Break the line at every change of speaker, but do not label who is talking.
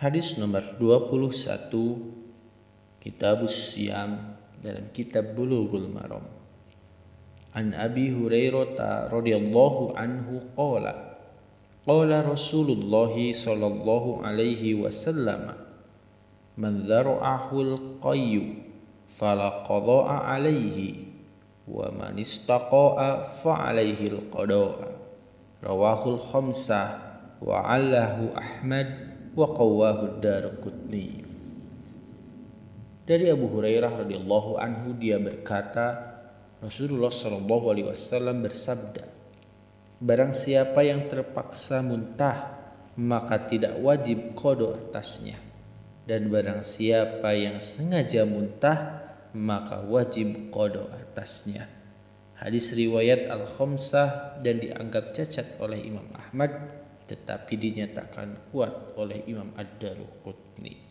Hadis nomor 21 Kitab Siam dalam kitab Bulughul Maram. An Abi Hurairah radhiyallahu anhu qala Qala Rasulullah sallallahu alaihi wasallam Man dhara'ahul qayyu fala qada'a alaihi wa man istaqa'a fa alaihi al-qada'a rawahul khamsah wa allahu Ahmad wa qawahu Darqutni dari Abu Hurairah radhiyallahu anhu dia berkata Rasulullah shallallahu alaihi wasallam bersabda Barang siapa yang terpaksa muntah maka tidak wajib kodo atasnya. Dan barang siapa yang sengaja muntah maka wajib kodo atasnya Hadis riwayat Al-Khamsah dan dianggap cacat oleh Imam Ahmad tetapi dinyatakan kuat oleh Imam Ad-Daruqutni.